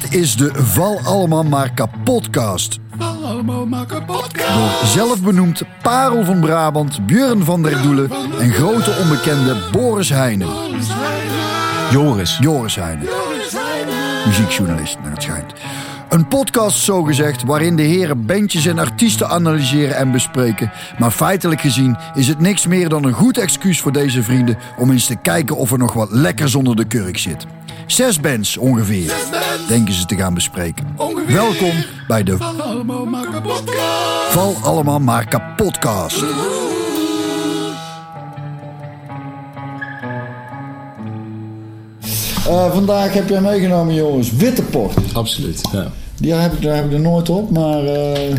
Dit is de Val Allemaal Maar Kapotcast. Val allemaal maar kapot. Door zelfbenoemd Parel van Brabant, Björn van der Doelen en grote onbekende Boris Heijnen. Joris. Joris Heijnen, muziekjournalist naar het schijnt. Een podcast zogezegd waarin de heren bandjes en artiesten analyseren en bespreken. Maar feitelijk gezien is het niks meer dan een goed excuus voor deze vrienden om eens te kijken of er nog wat lekkers onder de kurk zit. Zes bands ongeveer, denken ze te gaan bespreken. Ongeveer. Welkom bij de Val allemaal maar kapot. Val Allemaal Maar Kapotcast. Eh, vandaag heb jij meegenomen, jongens, witte port. Absoluut. Ja. Die heb ik, daar heb ik er nooit op, maar eh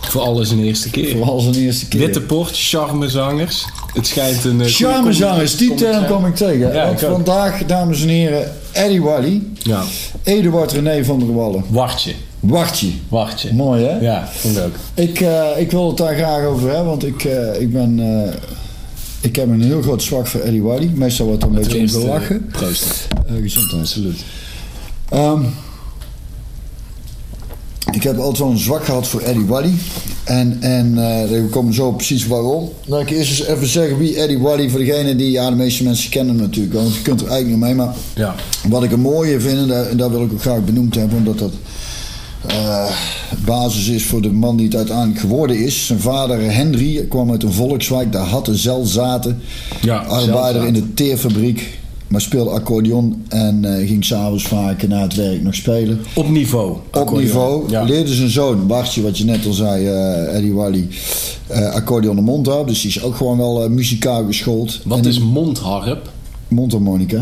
Voor alles een eerste keer. vooral zijn eerste keer. Witte port, charmezangers. Het schijnt een... eh, Charmezangers, die term kom ik tegen. Ja, ik vandaag, dames en heren, Eddie Wally, Ja. Eduard René van der Wallen, Wartje. Wartje. Wartje. Mooi, hè? Ja, vond ik ook. Ik, eh, ik wil het daar graag over hebben, want ik, eh, ik ben... ik heb een heel groot zwak voor Eddie Wally. Meestal wordt er een beetje om gelachen. Proost. Gezondheid. Absoluut. Ehm, ik heb altijd wel een zwak gehad voor Eddie Wally. En, en eh, we komen zo precies waarom. Laat ik eerst eens even zeggen wie Eddie Wally... voor degene die... Ja, de meeste mensen kennen hem natuurlijk Want je kunt er eigenlijk niet mee. Maar Ja. wat ik een mooie vind... en daar, daar wil ik ook graag benoemd hebben... omdat dat eh, basis is voor de man die het uiteindelijk geworden is. Zijn vader Henry kwam uit een volkswijk. Daar had de zelzaten. Ja, arbeider in de teerfabriek. Maar speelde accordeon en eh, ging s'avonds vaak na het werk nog spelen. Op niveau. Op niveau Ja. leerde zijn zoon, Bartje, wat je net al zei, eh, Eddie Wally, eh accordeon en mondharp. Dus die is ook gewoon wel muzikaal geschoold. Wat En is die- mondharp? Mondharmonica?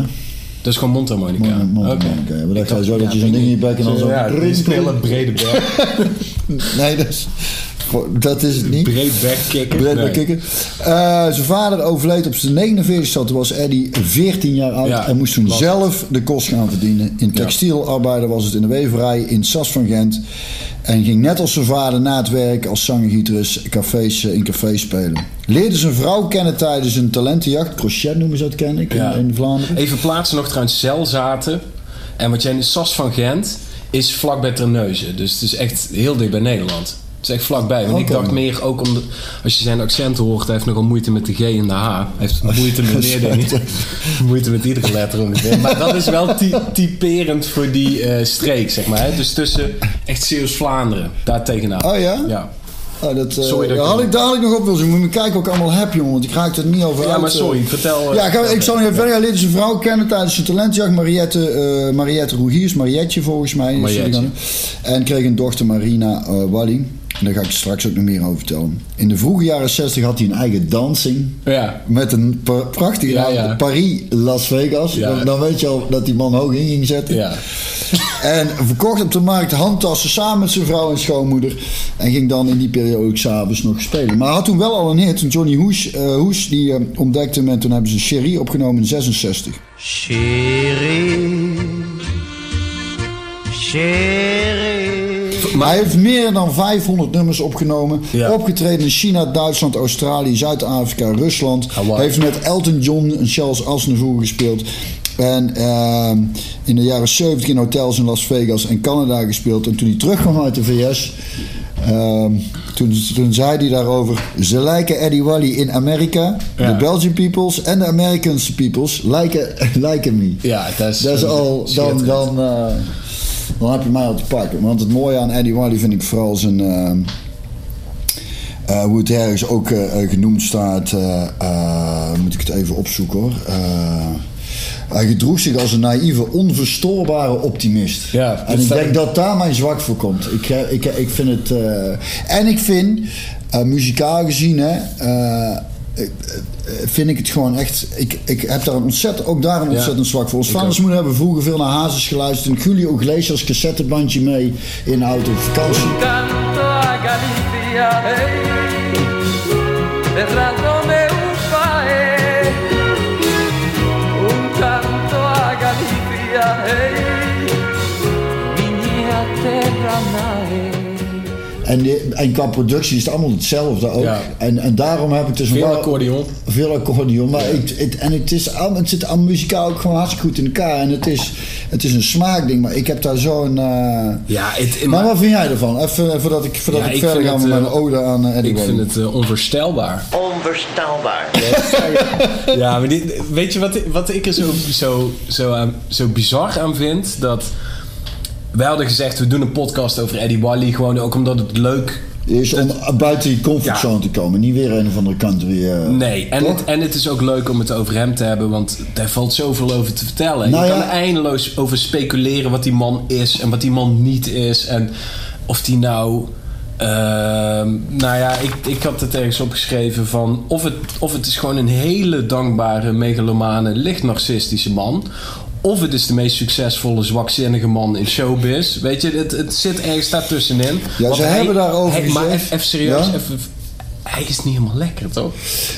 Dat is gewoon mondharmonica. Mond- mondharmonica, ja. We dachten zo dat je ja, zo'n ding in je bek en dan zo... Ja, brede bek. Nee, dat is, dat is het niet. Breed Nee. bij. Eh, zijn vader overleed op zijn 49 Toen was Eddie 14 jaar oud Ja, en moest toen zelf de kost gaan verdienen. In textielarbeider was het in de weverij in Sas van Gent. En ging net als zijn vader na het werk als zanger-gitarist cafés, eh, in cafés spelen. Leerde zijn vrouw kennen tijdens een talentenjacht. Crochet noemen ze dat, ken ik, Ja. in, in Vlaanderen. Even plaatsen nog trouwens Zelzaten. En wat jij in Sas van Gent is vlakbij Terneuzen. Dus het is echt heel dicht bij Nederland. Het is echt vlakbij. Want ik dacht meer ook om... als je zijn accent hoort, hij heeft nogal moeite met de G en de H. Hij heeft moeite met meer dingen. moeite met iedere letter ongeveer. Maar dat is wel ty- typerend voor die eh, streek, zeg maar. Hè? Dus tussen echt Zeeuws-Vlaanderen, daar tegenaan. Oh ja? Ja. Oh, dat, eh, Sorry dat ja, ik- had ik dadelijk nog op wil zien. Moet je kijken wat ik allemaal heb, jongen. Want ik raak er niet over Ja, uit. maar eh. sorry, vertel... Ja, ga, ik zal nog even verder. Hij leerde zijn vrouw kennen tijdens zijn talentjacht. Mariette, eh Mariette Roegiers. Marietje volgens mij. Marietje. En kreeg een dochter Marina eh Wally. En daar ga ik straks ook nog meer over vertellen. In de vroege jaren 60 had hij een eigen dansing. Ja. Met een pra- prachtige Ja, naam. ja. Paris Las Vegas. Ja. Dan, dan weet je al dat die man hoog in ging zetten. Ja. En verkocht op de markt handtassen samen met zijn vrouw en schoonmoeder. En ging dan in die periode ook s'avonds nog spelen. Maar hij had toen wel al een hit. Johnny Hoes, eh, Hoes die eh, ontdekte hem. En toen hebben ze Sherry opgenomen in 66. Chérie. Hij heeft meer dan 500 nummers opgenomen. Ja. Opgetreden in China, Duitsland, Australië, Zuid-Afrika, Rusland. Hawaii. Heeft met Elton John en Charles Aznavour gespeeld. En ehm, in de jaren 70 in hotels in Las Vegas en Canada gespeeld. En toen hij terugkwam uit de VS... ehm, toen, toen zei hij daarover... Ze lijken Eddie Wally in Amerika. Ja. De Belgian peoples en de Americans peoples lijken, lijken me. Ja, dat is... Dat is al, dan, dan, dan heb je mij al te pakken. Want het mooie aan Eddie Wally vind ik vooral zijn. eh, eh, hoe het ergens ook eh, genoemd staat. moet ik het even opzoeken hoor. Hij gedroeg zich als een naïeve, onverstoorbare optimist. Ja, en ik denk dat daar mijn zwak voor komt. Ik, ik, ik vind het. en ik vind, muzikaal gezien, hè. Eh, ik- vind ik het gewoon echt. Ik, ik heb daar een ontzettend, ook daar een Ja. ontzettend zwak voor. Ons Ik vaders ook. moeder hebben vroeger veel naar Hazes geluisterd. En Julio Iglesias cassettebandje mee in de auto op vakantie. canto a Galicia, hey, En, die- en qua productie is het allemaal hetzelfde ook. Ja. En, en daarom heb ik dus Veel wel- accordeon. veel accordeon. Maar het, het, en het, is, al- het zit allemaal muzikaal ook gewoon hartstikke goed in elkaar. En het is, het is een smaakding. Maar ik heb daar zo'n... eh, Ja, het, Maar wat vind jij ervan? Even voordat ik, voordat Ja, ik, ik verder ga met mijn eh, ode aan eh, Eddie ik vind het eh, onvoorstelbaar. Onvoorstelbaar. Ja, maar dit, weet je wat, wat ik er zo, zo, zo, zo bizar aan vind? Dat wij hadden gezegd, we doen een podcast over Eddie Wally. Gewoon ook omdat het leuk... Is om buiten die comfortzone Ja. te komen. Niet weer een of andere country. eh, Nee, en het, en het is ook leuk om het over hem te hebben. Want daar valt zoveel over te vertellen. Nou je ja. kan eindeloos over speculeren wat die man is en wat die man niet is. En of die nou... ehm, nou ja, ik, ik had het ergens opgeschreven van... Of het, of het is gewoon een hele dankbare, megalomane, licht narcistische man... Of het is de meest succesvolle, zwakzinnige man in showbiz. Weet je, het, het zit ergens daartussenin. Ja, Want ze hebben daarover hij- Maar even, serieus, Ja? even, hij is niet helemaal lekker, toch?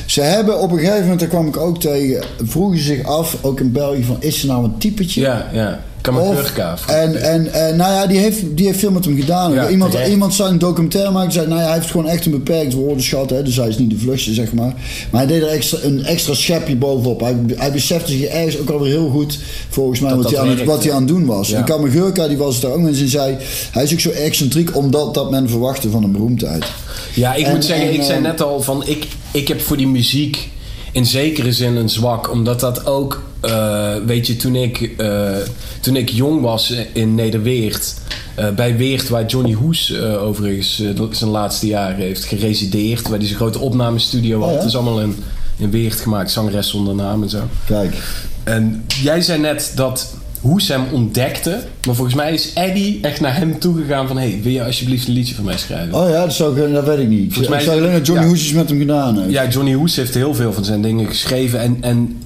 Ze hebben op een gegeven moment, daar kwam ik ook tegen, vroegen zich af, ook in België, van is ze nou een typetje? Ja, ja. Kamagurka. En, en, en nou ja, die heeft, die heeft veel met hem gedaan. Ja, iemand, terecht. iemand zou een documentaire maken. Zei, nou ja, hij heeft gewoon echt een beperkt woordenschat. Hè, dus hij is niet de vlugste, zeg maar. Maar hij deed er extra, een extra schepje bovenop. Hij, hij besefte zich ergens ook alweer heel goed, volgens mij, Dat wat, dat hij aan, wat hij aan het doen was. Ja. En Kamagurka, die was het daar ook mee. En zei, hij is ook zo excentriek omdat dat men verwachtte van een beroemdheid. Ja, ik En- moet zeggen, en, ik zei eh, net al van... Ik, ik heb voor die muziek in zekere zin een zwak. Omdat dat ook... eh, weet je, toen ik, eh, toen ik jong was in Nederweert... eh, bij Weert, waar Johnny Hoes overigens zijn laatste jaren heeft geresideerd... waar hij zijn grote opnamestudio had. Oh ja? Is allemaal in, in Weert gemaakt. Zangeres zonder naam en zo. Kijk. En jij zei net dat Hoes hem ontdekte. Maar volgens mij is Eddie echt naar hem toegegaan van... hey, wil je alsjeblieft een liedje voor mij schrijven? Oh ja, dat, zou ik, dat weet ik niet. Volgens mij- ik zou alleen dat Johnny ja. Hoes met hem gedaan heeft. Ja, Johnny Hoes heeft heel veel van zijn dingen geschreven. En, en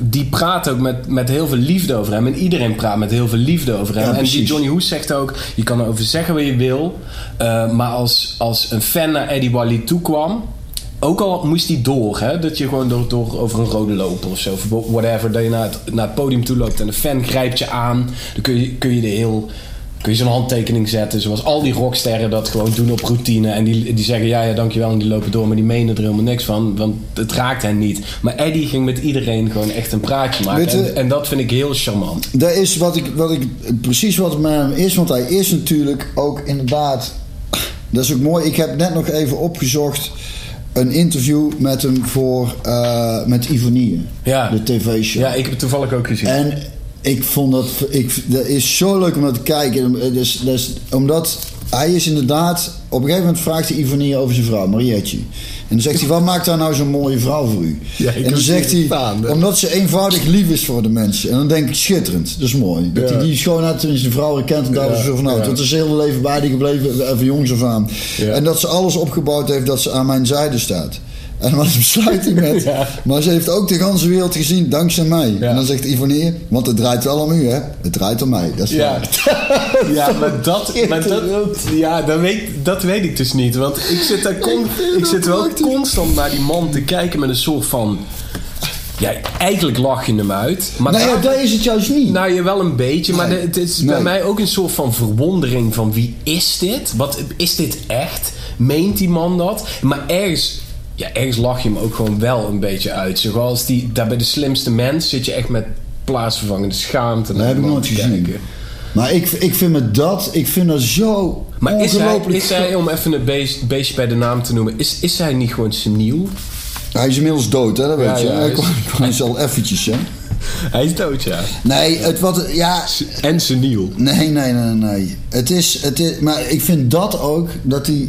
die praat ook met, met heel veel liefde over hem. En iedereen praat met heel veel liefde over hem. Ja, en die. Johnny Hoes zegt ook... Je kan erover zeggen wat je wil. eh, maar als, als een fan naar Eddie Wally toekwam... Ook al moest hij door, hè? dat je gewoon door, door over een rode loper of zo, of whatever, dat je naar het, naar het podium toe loopt en een fan grijpt je aan, dan kun je, kun je de heel, kun je zo'n handtekening zetten, zoals al die rocksterren dat gewoon doen op routine en die, die zeggen ja, ja, dankjewel en die lopen door, maar die menen er helemaal niks van, want het raakt hen niet. Maar Eddie ging met iedereen gewoon echt een praatje maken je- en, en dat vind ik heel charmant. Dat is wat ik, wat ik, precies wat het met hem is. Want hij is natuurlijk ook inderdaad. Dat is ook mooi. Ik heb net nog even opgezocht. Een interview met hem voor. eh, met Ivonie. Ja. De tv-show. Ja, ik heb het toevallig ook gezien. En ik vond dat. Ik, dat is zo leuk om naar te kijken. Dus, dus, omdat hij is inderdaad. Op een gegeven moment vraagt hij Ivonie over zijn vrouw, Marietje. En dan zegt hij: Wat maakt haar nou zo'n mooie vrouw voor u? Ja, en dan zegt hij: staan. Omdat ze eenvoudig lief is voor de mensen. En dan denk ik: Schitterend. Dat is mooi. Dat hij die schoonheid tussen de vrouwen kent en daar Ja, is zo vanuit. ja. Dat is zijn hele leven bij die gebleven, van jongs af aan. En dat ze alles opgebouwd heeft dat ze aan mijn zijde staat. En dan besluit hij met. Ja. Maar ze heeft ook de hele wereld gezien dankzij mij. Ja. En dan zegt Ivonie, want het draait wel om u, hè? Het draait om mij. Dat is Ja. waar. Ja, maar dat, maar dat, ja, dat, weet, dat weet ik dus niet. Want ik zit, daar con- ik zit wel constant naar die man te kijken met een soort van... Ja, eigenlijk lach je hem uit. Maar Nou ja, dat is het juist niet. nou, je wel een beetje, maar Nee. de- het is Nee. bij mij ook een soort van verwondering van wie is dit? Wat is dit echt? Meent die man dat? Maar ergens, ja, ergens lach je hem ook gewoon wel een beetje uit. Zoals die, daar bij de slimste mens zit je echt met plaatsvervangende schaamte. dat heb ik nooit gezien. Maar ik, ik vind me dat, ik vind dat zo Maar is hij, ongelooflijk... is hij, om even het beest, beestje bij de naam te noemen, is, is hij niet gewoon seniel? Hij is inmiddels dood, hè? Dat weet Ja, je. ja, hij is- kwam al eventjes, hè? Hij is dood, ja. Nee, het wat... Ja... En seniel. Nee, nee, nee, nee. Het is, het is... Maar ik vind dat ook, dat hij...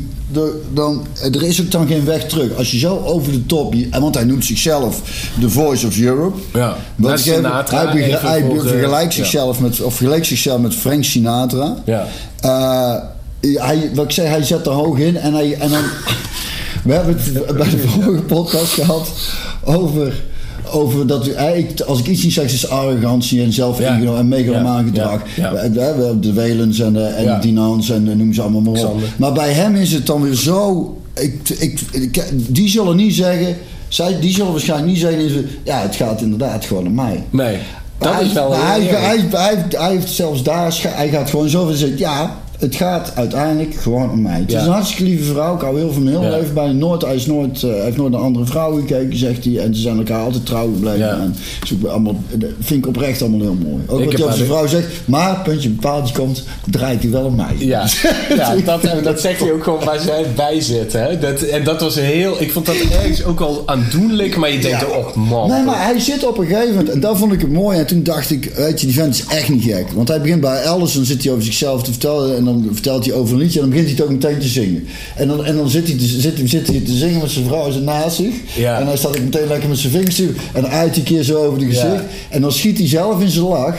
Dan, er is ook dan geen weg terug. Als je zo over de top... je- Want hij noemt zichzelf The Voice of Europe. Ja. Even- Sinatra, hij eh, vergelijkt ja. zichzelf met... Of vergelijkt zichzelf met Frank Sinatra. Ja. Eh, hij, wat ik zei, hij zet er hoog in en, hij, en dan... We hebben het bij de vorige podcast gehad over, over dat we, eigenlijk, als ik iets niet zeg, is arrogantie en zelfingenomen en megalomaan gedrag. We hebben de Welens en de, en Dinans en noem ze allemaal maar op. Xander. Maar bij hem is het dan weer zo... Ik, ik, ik- die zullen niet zeggen... Zij, die zullen waarschijnlijk niet zeggen... Ja, het gaat inderdaad gewoon om mij. Nee, dat Maar is wel hij, hij, hij, hij, hij heeft zelfs daar... Hij gaat gewoon zo van zeggen... Ja, het gaat uiteindelijk gewoon om mij. Het is een hartstikke lieve vrouw. Ik hou heel veel van heel Ja. leven bij. Nooit, hij is nooit, eh, heeft nooit een andere vrouw gekeken, zegt hij. En ze zijn elkaar altijd trouw gebleven. Ja. En ook allemaal, vind ik oprecht allemaal heel mooi. Ook Ik wat hij op zijn vrouw zegt. Maar, puntje bepaaldje komt, draait hij wel om mij. Ja, ja dat, en dat zegt hij ook gewoon waar zij bij zit. Hè? Dat, en dat was heel... Ik vond dat ergens ook al aandoenlijk, maar je denkt, oh man. Nee, maar hij zit op een gegeven moment, en dat vond ik het mooi. En toen dacht ik, weet je, die vent is echt niet gek. Want hij begint bij Alice, dan zit hij over zichzelf te vertellen. En dan vertelt hij over een liedje en dan begint hij het ook meteen te zingen. En dan, en dan zit, hij te, zit, hij- zit hij te zingen met zijn vrouw zit naast zich. Ja. En hij staat ook meteen lekker met zijn vingers te En dan uit die keer zo over de gezicht. Ja. En dan schiet hij zelf in zijn lach.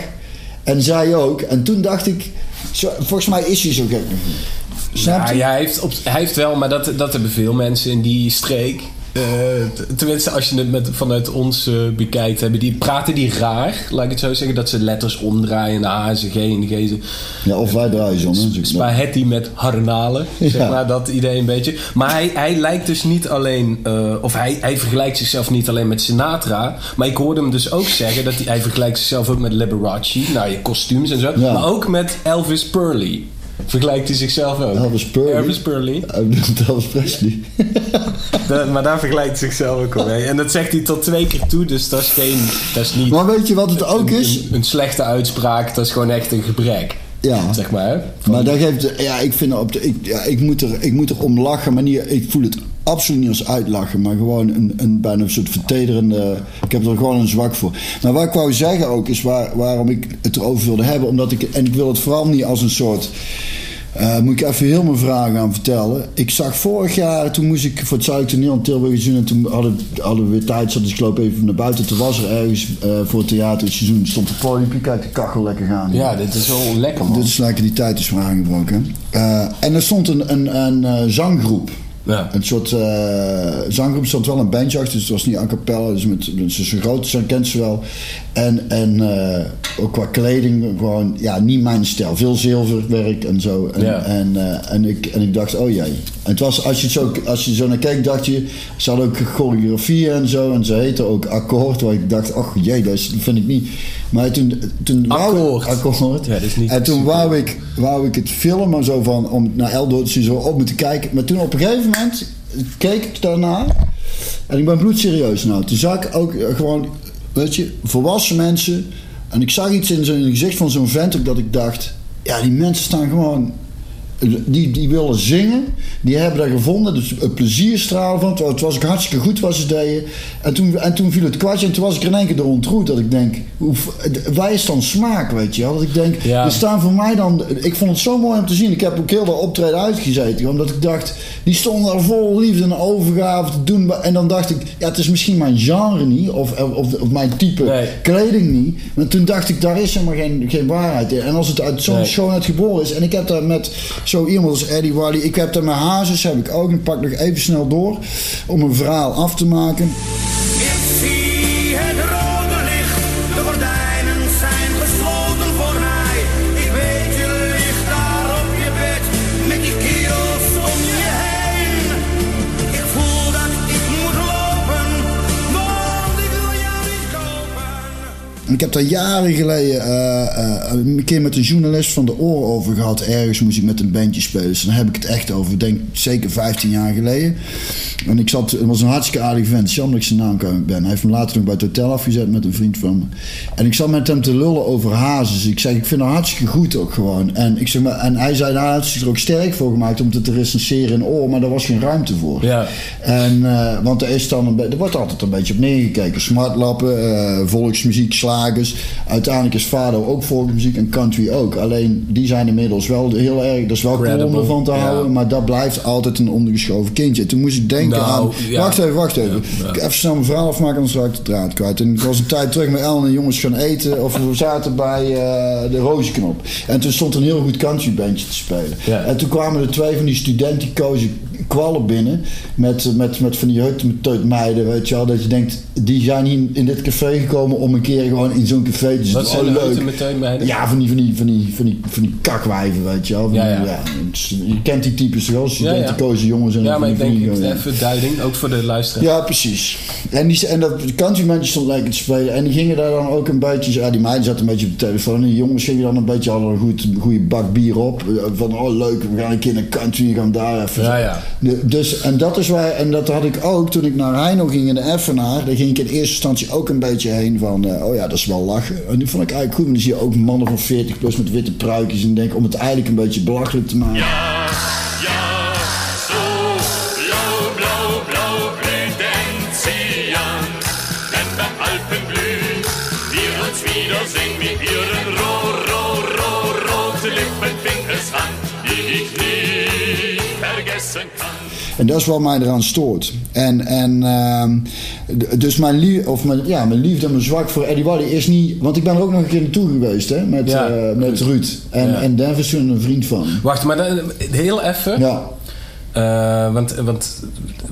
En zij ook. En toen dacht ik, zo, volgens mij is hij zo gek nog niet. Snap Ja, hij, heeft op, hij heeft wel, maar dat, dat hebben veel mensen in die streek. Eh, tenminste, als je het met, vanuit ons eh, bekijkt, hebben die, praten die raar, laat ik het zo zeggen. Dat ze letters omdraaien, H's, de G en G's. Ja, of wij draaien zo. hè. Spaghetti met harnalen, zeg maar, dat idee een beetje. Maar hij, hij lijkt dus niet alleen, eh, of hij, hij vergelijkt zichzelf niet alleen met Sinatra. Maar ik hoorde hem dus ook zeggen dat hij, hij vergelijkt zichzelf ook met Liberace. Nou, je kostuums en zo. Maar ook met Elvis Presley. Vergelijkt hij zichzelf ook. Elvis Presley? Elvis Presley. Elvis Presley. Maar daar vergelijkt hij zichzelf ook al mee. En dat zegt hij tot twee keer toe, dus dat is geen, dat is niet Maar weet je wat het ook een, is? een, een slechte uitspraak. Dat is gewoon echt een gebrek. Ja. Zeg maar? Van- Maar dat geeft, ja, ik vind op de, ik, ja, ik moet er, ik moet er om lachen, maar niet, ik voel het absoluut niet als uitlachen, maar gewoon een, een bijna een soort vertederende. Ik heb er gewoon een zwak voor. Maar wat ik wou zeggen ook is waar, waarom ik het erover wilde hebben, omdat ik en ik wil het vooral niet als een soort. eh, moet ik even heel mijn vragen gaan vertellen. Ik zag vorig jaar, toen moest ik voor het Zuidelijk Toneel in Tilburg zien. En toen hadden, hadden we weer tijd, zat, dus ik loop even naar buiten. Toen was er ergens eh, voor het theaterseizoen, stond de podium. Kijk, de kachel lekker gaan. ja, dit is wel lekker, man. Dit is lekker die tijd is weer aangebroken. Eh, en er stond een, een, een zanggroep. Ja. Een soort eh, zanggroep. Stond wel een bandje achter, dus het was niet a cappella. Dus met, een grote, ze kent ze wel. En, en eh, ook qua kleding, gewoon, ja, niet mijn stijl. Veel zilverwerk en zo. En, Ja. en, eh, en, ik, en ik dacht, oh jee. En het was, als je, het zo, als je zo naar keek, dacht je... Ze hadden ook choreografie en zo. En ze heette ook akkoord. Waar ik dacht, oh jee, dat vind ik niet. Maar toen... toen wou- Akkoord. akkoord. Ja, dat is niet en toen wou ik, wou ik het filmen zo van... Om naar Eldor te zien, zo op moeten kijken. Maar toen op een gegeven moment keek daarna. En ik ben bloedserieus nou. Toen zag ik ook eh, gewoon, weet je, volwassen mensen. En ik zag iets in zijn gezicht van zo'n vent ook dat ik dacht... Ja, die mensen staan gewoon... Die, die willen zingen. Die hebben dat gevonden. Dus een plezierstraal van. Het was ook hartstikke goed wat ze deden. En toen, en toen viel het kwartje. En toen was ik er in één keer door ontroerd. Dat ik denk, hoe, waar is dan smaak, weet je wel? Dat ik denk, Ja. er staan voor mij dan... Ik vond het zo mooi om te zien. Ik heb ook heel dat optreden uitgezeten. Omdat ik dacht, die stonden er vol liefde en overgave te doen. En dan dacht ik, ja, het is misschien mijn genre niet. Of, of, of mijn type Nee. kleding niet. Maar toen dacht ik, daar is helemaal geen, geen waarheid in. En als het uit zo'n Nee. schoonheid geboren is. En ik heb daar met zo iemand als Eddie Wally. Ik heb daar met Hazes, heb ik ook. Ik pak nog even snel door. Om een verhaal af te maken. En ik heb daar jaren geleden eh, eh, een keer met een journalist van de oor over gehad. Ergens moest ik met een bandje spelen. Dus dan heb ik het echt over, denk zeker 15 jaar geleden. En ik zat, het was een hartstikke aardig vent. Jammer dat ik zijn naam kwijt ben. Hij heeft me later nog bij het hotel afgezet met een vriend van me. En ik zat met hem te lullen over hazes. Ik zei, ik vind het hartstikke goed ook gewoon. En, ik zeg maar, en hij zei, nou, had zich er ook sterk voor gemaakt om het te recenseren in oor. Maar daar was geen ruimte voor. Ja. En, eh, want er, is dan een er wordt altijd een beetje op neergekeken. Smartlappen, eh, volksmuziek, Uiteindelijk is Fado ook volksmuziek en country ook. Alleen die zijn inmiddels wel heel erg... Er is wel cool om ervan te ja. houden. Maar dat blijft altijd een ondergeschoven kindje. En toen moest ik denken Nou, aan... ja. Wacht even, wacht even. Ja. Ik Even snel mijn verhaal afmaken, anders raak ik de draad kwijt. En ik was een tijd terug met Ellen en jongens gaan eten. Of we zaten bij eh, de Rozenknop. En toen stond een heel goed countrybandje te spelen. En toen kwamen er twee van die studenticoze kwallen binnen. Met, met, met van die hutmeteut-meiden, weet je wel. Dat je denkt, die zijn hier in dit café gekomen om een keer gewoon in zo'n café te zitten. Wat zijn Oh, leuk. Ja, van die, van die, van die, van die, van die kakwijven, weet je wel. Van Ja, die- je kent die types wel, Ja, ja. jongens en Ja, maar ik denk die- ja. even duiding, ook voor de luisteraar. Ja, precies. En, die, en dat countrymentjes stond lekker te spelen. En die gingen daar dan ook een beetje... Ja, die meiden zaten een beetje op de telefoon. En die jongens gingen dan een beetje... Hadden een goed, goede bak bier op. Van, oh leuk, we gaan een keer naar country. We gaan daar even... Ja, ja. Dus, en dat is waar... En dat had ik ook toen ik naar Heino ging in de Effenaar. Daar ging ik in eerste instantie ook een beetje heen van... eh, oh ja, dat is wel lachen. En die vond ik eigenlijk goed. Maar dan zie je ook mannen van 40 plus met witte pruikjes. En denk om het eigenlijk een beetje belachelijk te maken. Ja, ja, so blau, blau, blau blüht Enzian. Wenn beim Alpen blüht, wir En dat is wat mij eraan stoort. En, en ehm, dus mijn, lie of mijn, ja, mijn liefde en mijn zwak voor Eddie Waddy is niet... Want ik ben er ook nog een keer naartoe geweest, hè, met, Ja, eh, met Ruud. En, Ja. en Denver is een vriend van. Wacht, maar dan, heel even. Ja, Eh, want, want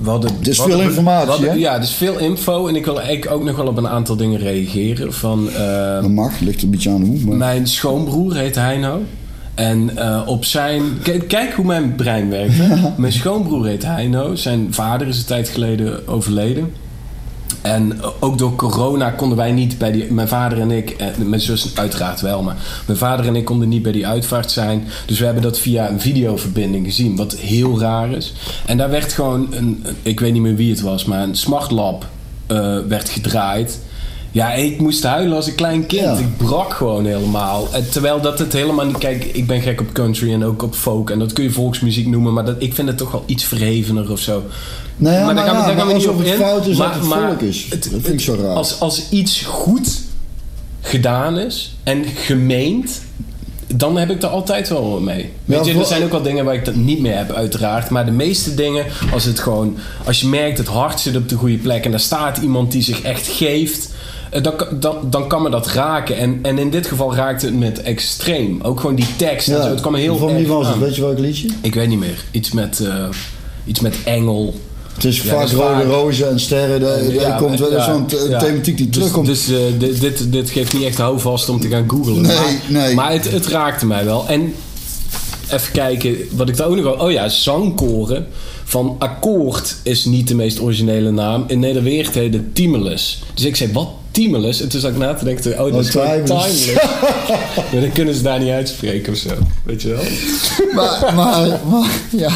we hadden... Het is veel informatie, hadden- hè? Ja, het is veel info. En ik wil eigenlijk ook nog wel op een aantal dingen reageren. Van, eh, dat mag, ligt een beetje aan hoe. Maar... Mijn schoonbroer heet Heino. En eh, op zijn... Kijk, hoe mijn brein werkt. Mijn schoonbroer heet Heino. Zijn vader is een tijd geleden overleden. En ook door corona konden wij niet bij die... Mijn vader en ik... eh, Mijn zus uiteraard wel, maar... Mijn vader en ik konden niet bij die uitvaart zijn. Dus we hebben dat via een videoverbinding gezien. Wat heel raar is. En daar werd gewoon een... Ik weet niet meer wie het was, maar een smartlab eh, werd gedraaid. Ja, ik moest huilen als een klein kind. Ja. Ik brak gewoon helemaal. En terwijl dat het helemaal niet... Kijk, ik ben gek op country en ook op folk. En dat kun je volksmuziek noemen. Maar dat, ik vind het toch wel iets verhevener of zo. Nou ja, maar maar daar gaan we, ja, daar gaan we maar niet op het in. fout is dat het maar volk is. het- Dat vind ik zo raar. Als, als iets goed gedaan is en gemeend... Dan heb ik er altijd wel mee. Weet je, er zijn ook wel dingen waar ik dat niet mee heb, uiteraard. Maar de meeste dingen, als het gewoon... Als je merkt, het hart zit op de goede plek... en daar staat iemand die zich echt geeft... eh, Dan, dan, dan kan me dat raken. En, en in dit geval raakte het met extreem. Ook gewoon die tekst en zo. Het kwam heel Van wie was het? Weet je welk liedje? Ik weet niet meer. Iets met, eh, iets met engel. Het is Ja, vaak rode rozen en sterren. Daar, Ja, komt wel ja, zo'n ja. thematiek die Dus- terugkomt. Dus, eh, dit, dit, dit geeft niet echt houvast om te gaan googlen. Nee, maar, nee. Maar het, het raakte mij wel. En even kijken, wat ik daar ook nog wel... Oh ja, zangkoren van Akkoord is niet de meest originele naam. In Nederweert heet het Timeless. Dus ik zei, wat Timeless? En toen zat ik na te denken, oh, dat is Oh, timeless. timeless. maar dan kunnen ze daar niet uitspreken of zo. Weet je wel? maar, maar, maar, ja.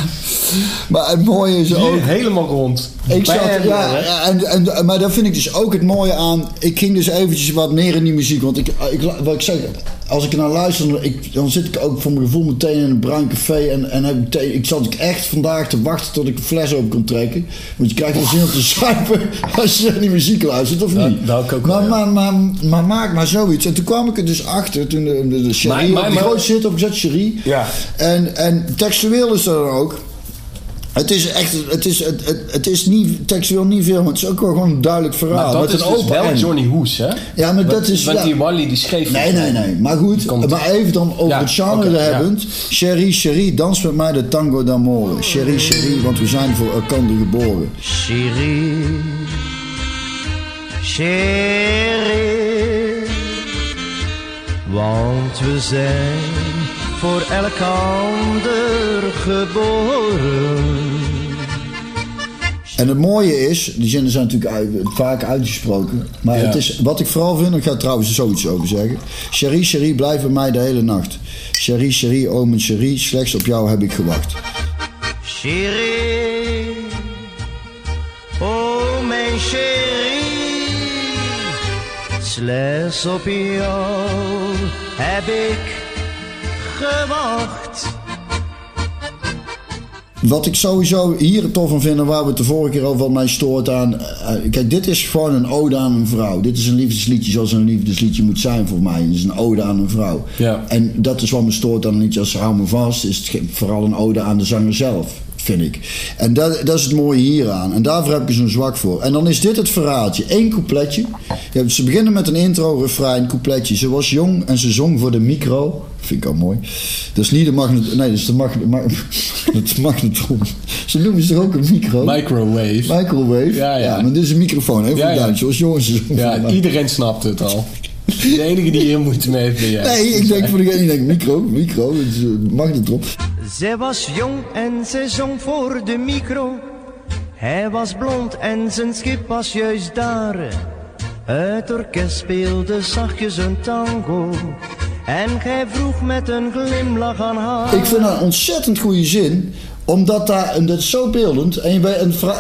Maar het mooie is ook... Helemaal rond. Ik zat, ja, en, en, maar dat vind ik dus ook het mooie aan. Ik ging dus eventjes wat meer in die muziek. Want ik, ik, wat ik zeg, als ik naar luister, dan, ik, dan zit ik ook voor mijn gevoel meteen in een bruin café. En, en heb ik, ik zat ook echt vandaag te wachten tot ik een fles open kon trekken. Want je krijgt wel zin om te zuipen als je naar die muziek luistert, of Dat- niet? dat ook ook maar, wel, ja. maar, maar, maar maak maar zoiets. En toen kwam ik er dus achter, toen de, de, de Maar- maar- op zit opgezet, Cherie. Ja. En, en textueel is er dan ook. Het is echt, het is, het, het, het is niet, textueel niet veel, maar het is ook wel gewoon een duidelijk verhaal. Maar dat met is een dus open wel end. Johnny Hoes, hè? Ja, maar dat is... Want ja. die Wally die schreef... Nee, nee, nee. Maar goed, maar even dan over Ja, het genre oké, hebbend. Cherie, Cherie, dans met mij de tango d'amore. Cherie, Cherie, want we zijn voor elkaar geboren. Chérie, chérie, want we zijn voor elkander geboren. En het mooie is, die zinnen zijn natuurlijk uit- vaak uitgesproken. Maar Ja. het is, wat ik vooral vind, ik ga er trouwens zoiets over zeggen. Cherie, Cherie, blijf bij mij de hele nacht. Cherie, Cherie, oh mijn Cherie, slechts op jou heb ik gewacht. Chérie, oh mijn chérie, slechts op jou heb ik gewacht. Wat ik sowieso hier tof van vind en waar we het de vorige keer over wat mij stoort aan. eh, kijk, dit is gewoon een ode aan een vrouw. Dit is een liefdesliedje zoals een liefdesliedje moet zijn voor mij. Het is een ode aan een vrouw. Ja. En dat is wat me stoort aan een liedje als Hou me vast. Is het vooral een ode aan de zanger zelf. Vind ik. En dat, dat is het mooie hieraan. En daarvoor heb ik zo'n zwak voor. En dan is dit het verhaaltje. Eén coupletje. Ze beginnen met een intro, refrein, coupletje. Ze was jong en ze zong voor de micro. Vind ik al mooi. Dat is niet de magnet... Nee, dat is de magnet... ma- het magnetron. Ze noemen ze toch ook een micro? Microwave. Microwave? Ja, ja. maar dit is een microfoon. Even Ja, ja, ja. Ze was jong en ze zong voor Ja, de iedereen snapt het al. De enige die hier moeite mee heeft ben jij. Nee, ik denk voor degene die denkt micro, micro, het is een magnetron. Zij was jong en zij zong voor de micro. Hij was blond en zijn schip was juist daar. Het orkest speelde zachtjes een tango. En gij vroeg met een glimlach aan haar. Ik vind dat een ontzettend goede zin. Omdat daar, en dat is zo beeldend. En, je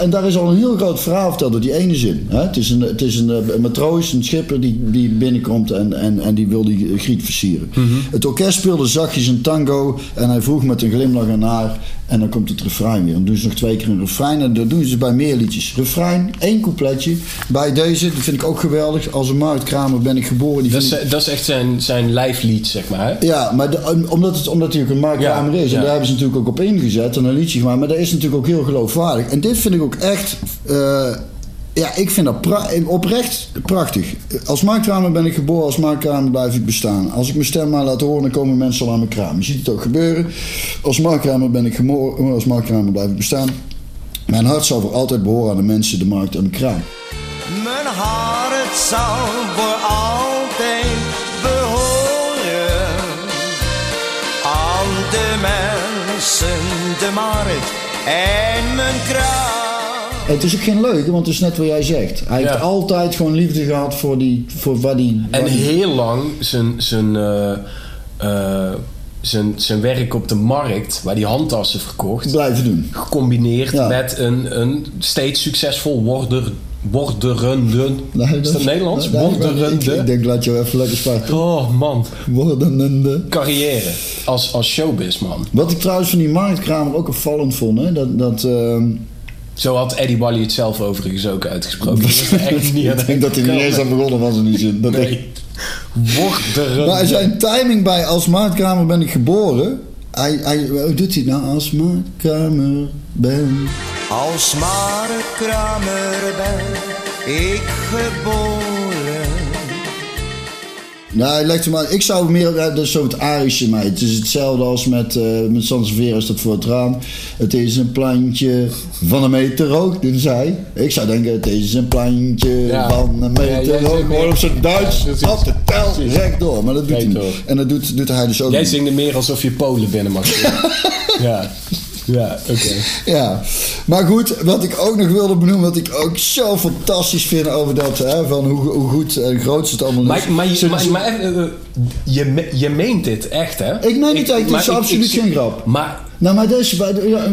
en, daar is al een heel groot verhaal verteld door die ene zin. Hè? Het is, een, het is een, eh, een matroos, een schipper die, die binnenkomt en, en, en die wil die eh, griet versieren. Het orkest speelde zachtjes een tango. En hij vroeg met een glimlach aan haar. En dan komt het refrein weer. Dan doen ze nog twee keer een refrein. En dat doen ze bij meer liedjes. Refrein, één coupletje. Bij deze, dat vind ik ook geweldig. Als een marktkramer ben ik geboren. Die Dat is, ik- dat is echt zijn, zijn lijflied, zeg maar. Hè? ja, maar de- omdat, het, omdat hij ook een marktkamer Ja, is. En ja. daar hebben ze natuurlijk ook op ingezet en een liedje gemaakt. Maar dat is natuurlijk ook heel geloofwaardig. En dit vind ik ook echt... eh, ja, ik vind dat pra- oprecht prachtig. Als marktkramer ben ik geboren, als marktkramer blijf ik bestaan. Als ik mijn stem maar laat horen, dan komen mensen al aan mijn kraam. Je ziet het ook gebeuren. Als marktkramer ben ik geboren, als marktkramer blijf ik bestaan. Mijn hart zal voor altijd behoren aan de mensen, de markt en de kraam. Mijn hart zal voor altijd behoren aan de mensen, de markt en mijn kraam. Het is ook geen leuke, want het is net wat jij zegt. Hij Ja. heeft altijd gewoon liefde gehad voor, die, voor die... En heel lang zijn, zijn, eh, eh, zijn, zijn werk op de markt, waar die handtassen verkocht, blijven doen. gecombineerd Ja. met een, een steeds succesvol worder, worderende. Nee, is dat Nederlands? nee, ik- worderende. Ik, denk, laat je even lekker sparen. Oh man, Worderende. carrière als, als showbizman. Wat ik trouwens van die marktkramer ook opvallend vond, hè, dat... dat ehm, Zo had Eddie Wally het zelf overigens ook uitgesproken. Dat is echt niet ik denk dat hij er niet eens aan begonnen was in die zin. Dat ik- Nee. Worderende. maar zijn timing bij als marktkramer ben ik geboren... Hij, hij, hoe doet hij nou? Als marktkramer ben... Als kramer ben ik geboren. Nou, hem maar. Ik zou meer. ja, Dat is zo het Arische mij. Het is hetzelfde als met, eh met staat voor het raam. Het is een plantje van een meter hoog, doen zij. Ik zou denken, het is een plantje Ja. van een Ja, meter zegt hoog. Gewoon op zijn Duits. Ja. Op de tel, rechtdoor. Maar dat doet hij niet. En dat doet, doet hij dus ook Jij zingt meer alsof je Polen binnen mag. ja, ja oké. Ja, maar goed, wat ik ook nog wilde benoemen, wat ik ook zo fantastisch vind over dat, hè, van hoe, hoe goed en groot het allemaal is. Maar, maar, je, maar, maar even, eh, je, je meent dit echt, hè? Ik meen het echt, het maar is absoluut geen grap. Maar Nou, maar dat is,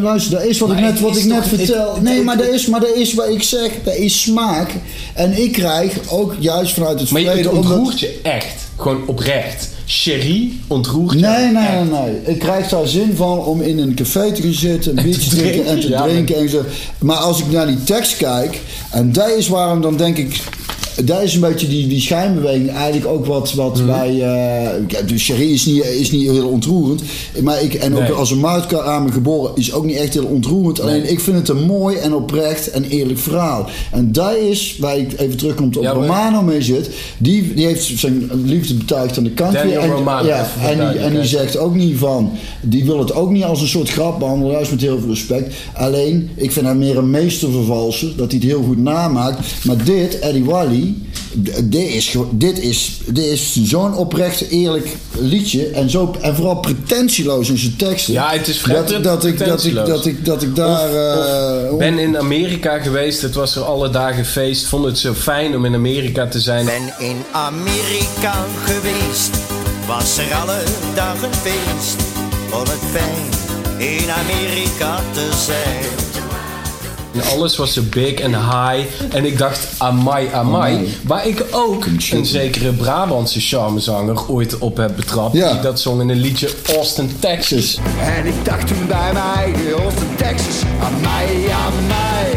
luister, dat is wat Maar ik net, het wat ik net het- vertel. het- nee, het- maar dat is, maar dat is wat ik zeg, dat is smaak. En ik krijg ook juist vanuit het Maar je, het verleden... omdat- ontroert je echt. Gewoon oprecht. Sherry ontroert Nee, nee, nee, nee. Ik krijg daar zin van om in een café te gaan zitten, een biertje te drinken en te drinken. En zo. Maar als ik naar die tekst kijk, en dat is waarom dan denk ik. Dat is een beetje die, die schijnbeweging eigenlijk ook wat, wat Mhm. bij... kijk, de Sherry is niet, is niet heel ontroerend. Maar ik, en ook als een marktkamer geboren is ook niet echt heel ontroerend. Alleen ik vind het een mooi en oprecht en eerlijk verhaal. En dat is waar ik even terugkomt op Ja, Romano mee zit. Die, die heeft zijn liefde betuigd aan de kant. En, Romano, ja, en, die, en die zegt ook niet van. Die wil het ook niet als een soort grap behandelen, juist met heel veel respect. Alleen, ik vind hem meer een meestervervalser, dat hij het heel goed namaakt. Maar dit, Eddie Wally, d- dit is, dit is, dit is zo'n oprecht eerlijk liedje. En, zo, en vooral pretentieloos in zijn teksten. Ja, het is vrij dat, dat, ik, dat, ik, dat, ik, dat ik daar. Of- eh, ben in Amerika geweest. Het was er alle dagen feest. Vond het zo fijn om in Amerika te zijn. Ben in Amerika geweest, was er alle dagen feest. Vond het fijn in Amerika te zijn. En alles was zo big en high. En ik dacht, amai, amai. Amai. Waar ik ook een zekere Brabantse charmezanger ooit op heb betrapt. Ja. Die dat zong in een liedje Austin, Texas. En ik dacht toen bij mij, Austin, Texas, aan mij.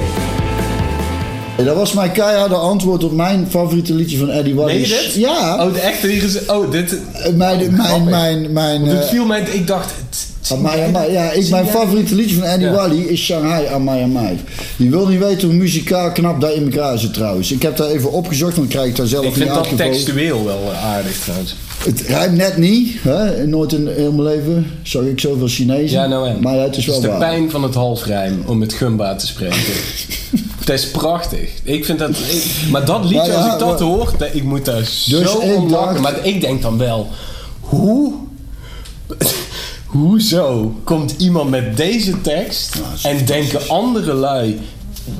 En dat was mijn keiharde antwoord op mijn favoriete liedje van Eddie Wally. Nee, dit? Ja. Oh, de echte hier is... Oh, dit... Eh, Mijn, mijn, mijn, mijn, Want het viel mij... Ik dacht... het- Amai, amai. Ja, ik, mijn favoriete liedje van Eddie Ja. Wally is Shanghai Amai Amai. Je wil niet weten hoe muzikaal knap dat in elkaar zit trouwens. Ik heb daar even opgezocht, want dan krijg ik daar zelf Ik niet vind dat textueel wel eh, aardig trouwens. Het rijmt net niet. Hè? Nooit in heel mijn leven zag ik zoveel Chinezen. Ja, nou en. Maar ja, het is Het wel is de waar. pijn van het halfrijm, om met Gumba te spreken. het is prachtig. Ik vind dat... ik- maar dat liedje, ja, als ik dat hoor, dat- ik moet daar zo ik om dacht- Maar ik denk dan wel... Hoe... Hoezo komt iemand met deze tekst en denken andere lui...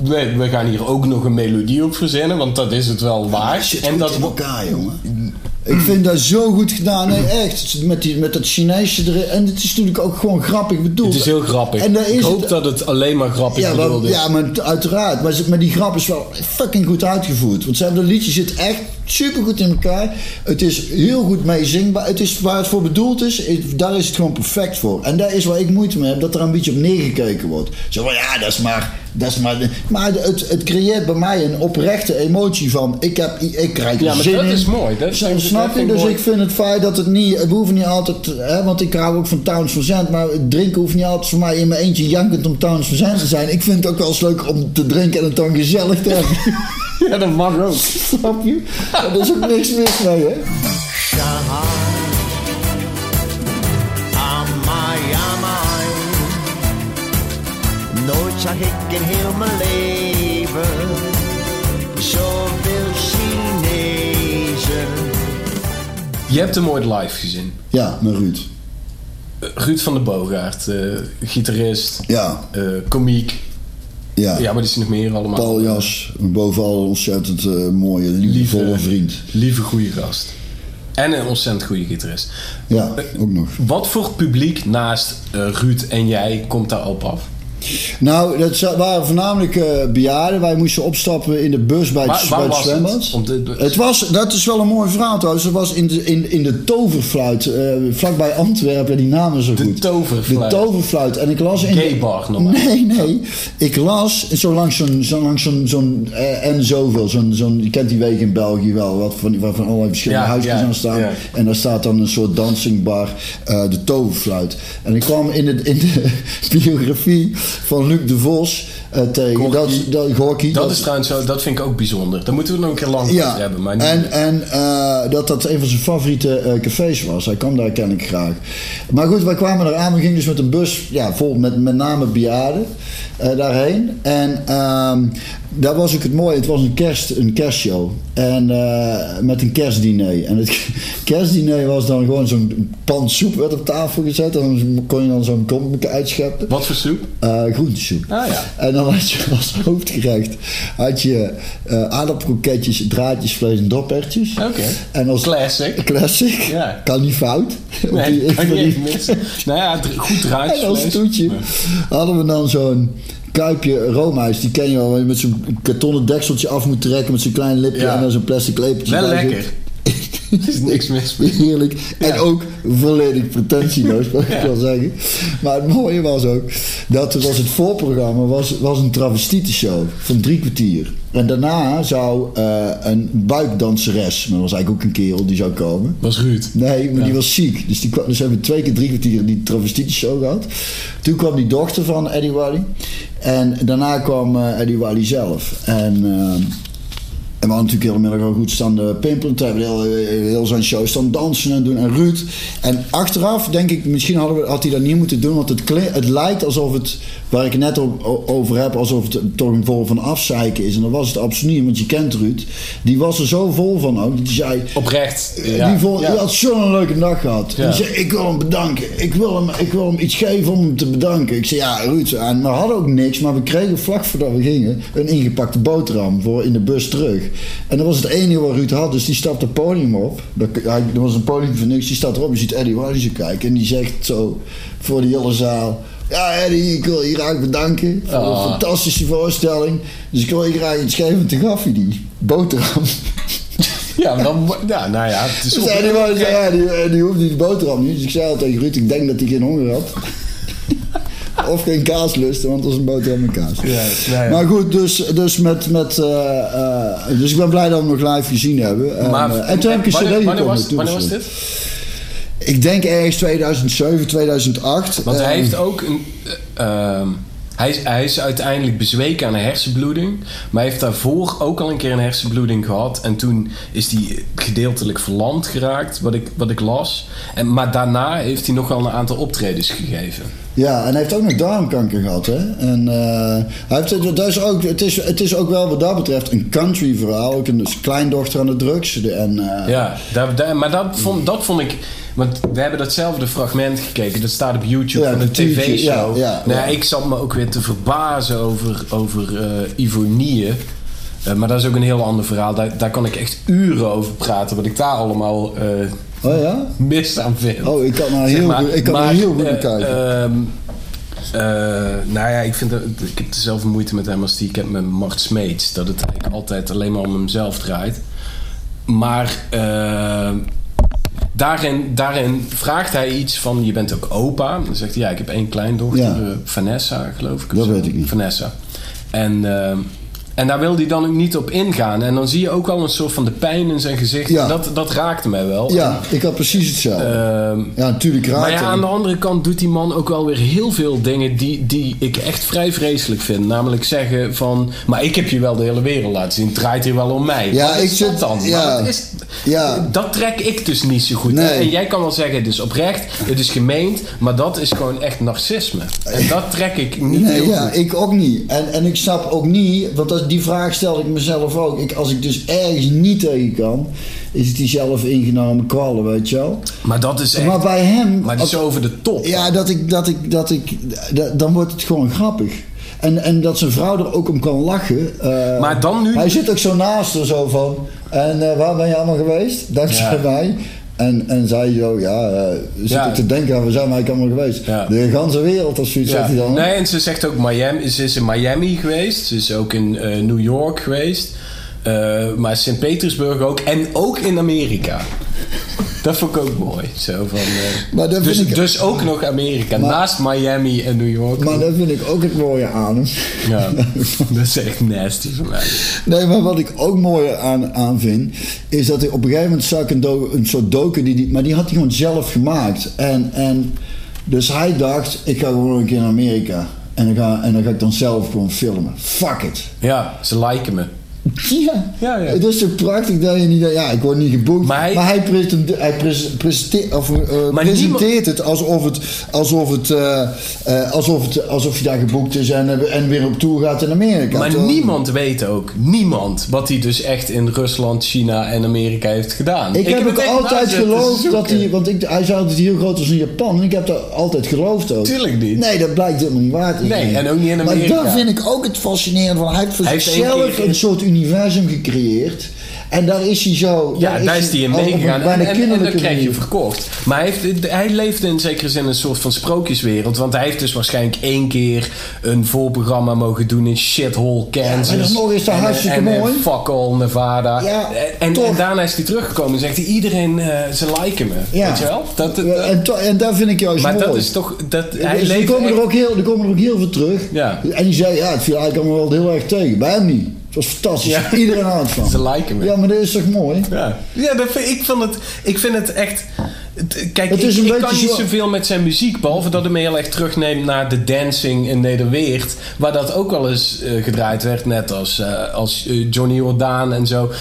We, we gaan hier ook nog een melodie op verzinnen, want dat is het wel waard. Zit En dat elkaar, jongen. Ik vind dat zo goed gedaan. Nee, echt. Met, die, met dat Chinese erin. En het is natuurlijk ook gewoon grappig bedoeld. Het is heel grappig. En is ik hoop het- dat het alleen maar grappig Ja, bedoeld is. ja, maar uiteraard. Maar, maar die grap is wel fucking goed uitgevoerd. Want dat liedje zit echt super goed in elkaar. Het is heel goed meezingbaar. Het is waar het voor bedoeld is, is- daar is het gewoon perfect voor. En daar is waar ik moeite mee heb, dat er een beetje op neergekeken wordt. Zo van, ja, dat is maar... Dat is maar, maar het, het creëert bij mij een oprechte emotie van... Ik, heb, ik krijg Ja, maar zin dat in. is mooi. Dat is- Snap je? Dus mooi. ik vind het feit dat het niet... We hoeven niet altijd... Hè, want ik hou ook van Towns van Zandt. Maar het drinken hoeft niet altijd voor mij in mijn eentje jankend om Towns van Zandt te zijn. Ik vind het ook wel eens leuk om te drinken en het dan gezellig te hebben. Ja, dat mag ook. Snap je? Er is ook niks mis mee, hè? Zag ik in heel mijn leven zoveel Chinezen. Je hebt hem ooit live gezien. Ja, met Ruud. Eh, Ruud van der Boogaard, eh, gitarist, Ja, eh komiek. ja. Ja, maar die is nog meer allemaal. Paljas. Bovenal een ontzettend eh, mooie, liefdevolle vriend. Lieve, goede gast. En een ontzettend goede gitarist. Ja, ook nog. Wat voor publiek naast eh, Ruud en jij komt daar op af? Nou, dat waren voornamelijk eh, bejaarden. Wij moesten opstappen in de bus bij het, bij het was het? zwembad. Om de- de- Het was, dat is wel een mooi verhaal trouwens. Het was in de, in, in de toverfluit, eh, vlakbij Antwerpen. Die namen zo De goed. toverfluit. De toverfluit. En ik las in... Gay bar normaal. Nee, nee. Ik las zo langs zo'n, zo langs zo'n, zo'n eh, en zoveel. Zo'n, zo'n, je kent die wegen in België wel. Wat van, van allerlei verschillende Ja, huisjes ja, aan staan. ja. En daar staat dan een soort dansingbar, de toverfluit. En ik kwam in de, in de biografie van Luc de Vos eh, tegen. Gorky. Dat, dat, Gorky, Dat is trouwens zo, dat vind ik ook bijzonder. Daar moeten we nog een keer lang ja, over hebben. Maar en, en eh, dat dat een van zijn favoriete eh, cafés was. Hij kwam daar kennelijk graag. Maar goed, wij kwamen eraan. We gingen dus met een bus ja, vol met met name bejaarden daarheen. En ehm, daar was ook het mooie. Het was een, kerst, een kerstshow. En eh, met een kerstdiner. En het kerstdiner was dan gewoon zo'n pan soep werd op tafel gezet. En dan kon je dan zo'n kom uitscheppen. Wat voor soep? Eh groentesoep. Ah, ja. En dan had je als hoofdgerecht had je eh aardappelkroketjes, draadjesvlees en dopertjes. Oké. En als Classic. classic, Ja. kan niet fout. Nee, Die- kan niet missen. Nou ja, goed En als toetje hadden we dan zo'n kuipje roomijs. Die ken je wel, waar je met zo'n kartonnen dekseltje af moet trekken met zo'n klein lipje Ja. en dan zo'n plastic lepeltje Wel zit. lekker. Er is niks mis mee. Heerlijk. En Ja. ook volledig pretentieloos, mag ik wel zeggen. Maar het mooie was ook, dat het was het voorprogramma was, was een travestietenshow van drie kwartier. En daarna zou eh, een buikdanseres, maar dat was eigenlijk ook een kerel, die zou komen. Was Ruud. Nee, maar die was ziek. Dus, die, kwam- dus hebben we twee keer drie kwartier die travestietenshow gehad. Toen kwam die dochter van Eddie Wally. En daarna kwam eh, Eddie Wally zelf. En... eh, en we hadden natuurlijk heel middag al goed staan de pimpelen. Toen hebben heel, heel zijn show staan dansen en doen. En Ruud. En achteraf denk ik, misschien hadden we, had hij dat niet moeten doen. Want het, het lijkt alsof het, waar ik het net over heb, alsof het toch een vorm van afzeiken is. En dat was het absoluut niet, want je kent Ruud. Die was er zo vol van ook. Die zei, Oprecht. Ja. die, vond, Ja. die had zo'n leuke dag gehad. Ja. Die zei, ik wil hem bedanken. Ik wil hem, ik wil hem iets geven om hem te bedanken. Ik zei, ja Ruud, en we hadden ook niks. Maar we kregen vlak voordat we gingen een ingepakte boterham voor in de bus terug. En dat was het enige wat Ruud had. Dus die stapt het podium op. Dat, hij, er was een podium voor niks. Die staat erop. Je ziet Eddie zo kijken. En die zegt zo voor de hele zaal... Ja, Eddie, ik wil je graag bedanken voor Ah. een fantastische voorstelling. Dus ik wil je graag iets geven. En toen gaf hij die boterham. Ja, maar dan, ja, nou ja, het is Dus op- die, man, zei, ja, die, die hoefde die boterham niet. Dus ik zei al tegen Ruud, ik denk dat hij geen honger had. Of geen kaas lusten, want dat is een boterham met kaas. Ja. Maar goed, dus, dus met... met eh, eh, dus ik ben blij dat we hem nog live gezien hebben. En, Maar, eh, en toen heb ik een cd gekomen. was, wanneer was dit? Ik denk ergens 2007, 2008. Want hij heeft ook een. Hij, is, hij is uiteindelijk bezweken aan een hersenbloeding. Maar hij heeft daarvoor ook al een keer een hersenbloeding gehad. En toen is hij gedeeltelijk verlamd geraakt, wat ik, wat ik las. En, maar daarna heeft hij nog wel een aantal optredens gegeven. Ja, en hij heeft ook nog darmkanker gehad, hè? En eh, hij heeft, dat is ook, het, is, het is ook wel wat dat betreft een country verhaal. Ook een kleindochter aan de drugs. En, eh, Ja, daar, daar- maar dat vond, dat vond ik. Want we hebben datzelfde fragment gekeken. Dat staat op YouTube Ja, van een tv-show. ja, ja, nou, ja. Ik zat me ook weer te verbazen over, over eh ivonieën. Eh, maar dat is ook een heel ander verhaal. Daar, daar kan ik echt uren over praten. Wat ik daar allemaal eh, Oh ja? mis aan vind. Oh, ik kan nou heel, maar, goed- ik kan maar, nou heel goed bekijken. ehm, eh, nou ja, ik, vind dat, ik heb dezelfde moeite met hem als die ik heb met Mart Smeets. Dat het eigenlijk altijd alleen maar om hemzelf draait. Maar daarin, daarin vraagt hij iets van... Je bent ook opa. Dan zegt hij, ja, ik heb één kleindochter. Ja. eh, Vanessa, geloof ik. Dat zo. weet ik niet. Vanessa. En... eh, en daar wil hij dan ook niet op ingaan. En dan zie je ook al een soort van de pijn in zijn gezicht. Ja. Dat, dat raakte mij wel. ja, ik had precies hetzelfde. Ehm, ja, natuurlijk raakt maar ja, aan de andere kant doet die man ook wel weer heel veel dingen die, die ik echt vrij vreselijk vind. Namelijk zeggen van, maar ik heb je wel de hele wereld laten zien. Het draait hier wel om mij. Ja, ik zit- dan? ja. Maar dat, is, Ja. dat trek ik dus niet zo goed. Nee. En jij kan wel zeggen, het is oprecht, het is gemeend. Maar dat is gewoon echt narcisme. En dat trek ik niet Nee, heel ja, goed. ik ook niet. En, en ik snap ook niet, want dat, die vraag stelde ik mezelf ook. Ik, als ik dus ergens niet tegen kan, is het die zelf ingenomen kwallen, weet je wel. Maar dat is echt... Maar bij hem, maar het is als- over de top. ja, dat ik, dat ik, dat ik, dat- dan wordt het gewoon grappig. En, en dat zijn vrouw er ook om kan lachen. eh, Maar dan nu- Hij zit ook zo naast haar zo van. En eh, waar ben je allemaal geweest? Dankzij Ja. mij. En, en zij zo, ja, eh zit Ja. ik te denken aan, waar zijn wij allemaal geweest? Ja. De ganse wereld of zoiets, Ja. zegt hij dan. Nee, en ze zegt ook Miami. Ze is in Miami geweest. Ze is ook in New York geweest. Maar Sint-Petersburg ook. En ook in Amerika. Dat vond ik ook mooi. Zo van, eh, Maar dat dus, vind ik- dus ook nog Amerika. naast Miami en New York. Maar dat vind ik ook het mooie aan hem. ja, dat is echt nasty van mij. Nee, maar wat ik ook mooi aan, aan vind, is dat hij op een gegeven moment zag ik een, do- een soort doken, die, die, maar die had hij gewoon zelf gemaakt. En, en dus hij dacht, ik ga gewoon een keer naar Amerika. En dan, ga, en dan ga ik dan zelf gewoon filmen. Fuck it. Ja, ze liken me. Ja, Ja, ja. het is zo prachtig dat je niet... Ja, ik word niet geboekt. Maar Maar hij- hij, presente- hij pres- presenteert, of, eh, presenteert het alsof, het, alsof, het, eh, eh, alsof, het, alsof je daar geboekt is en, en weer op tour gaat in Amerika. Maar niemand weet ook, niemand, wat hij dus echt in Rusland, China en Amerika heeft gedaan. Ik, heb het ook altijd geloofd dat hij... Want ik, hij zei dat hij heel groot was in Japan. En ik heb dat altijd geloofd ook. Tuurlijk niet. Nee, dat blijkt helemaal niet waar te Nee, en ook niet in Amerika. Maar dat vind ik ook het fascinerende van... Hij heeft voor zichzelf een soort universum gecreëerd. En daar is hij zo... Ja, daar is hij in meegegaan en, en, en dat krijg je verkocht. Maar hij, heeft, hij leefde in zekere zin een soort van sprookjeswereld. Want hij heeft dus waarschijnlijk één keer een voorprogramma mogen doen in shithole Kansas. maar dat nog is En- hartstikke en, en mooi? fuck all Nevada. Ja, en, en daarna is hij teruggekomen en zegt hij, iedereen, eh, ze liken me. Ja. Weet je wel? Dat, dat- en, to- en daar vind ik juist maar mooi. dat is toch... Dat, hij Dus er, leeft komen er, ook heel, er komen er ook heel veel terug. Ja. En die zei, ja, het viel eigenlijk allemaal wel heel erg tegen. Bij hem niet. Was fantastisch. Ja. Iedereen houdt van. Ze liken me. Ja, maar dat is toch mooi? Ja, ja dat vind, ik, vind het, ik vind het echt... Kijk, Het is ik, kan niet zo- zoveel met zijn muziek, behalve dat hij me heel erg terugneemt naar de dancing in Nederweert, waar dat ook wel eens eh, gedraaid werd, net als, eh, als eh, Johnny Jordaan en zo.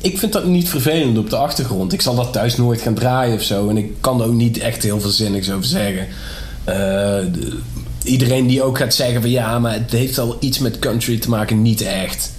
Ik vind dat niet vervelend op de achtergrond. Ik zal dat thuis nooit gaan draaien of zo, en ik kan er ook niet echt heel veel zinnigs over zeggen. De- iedereen die ook gaat zeggen van ja, maar het heeft al iets met country te maken, niet echt.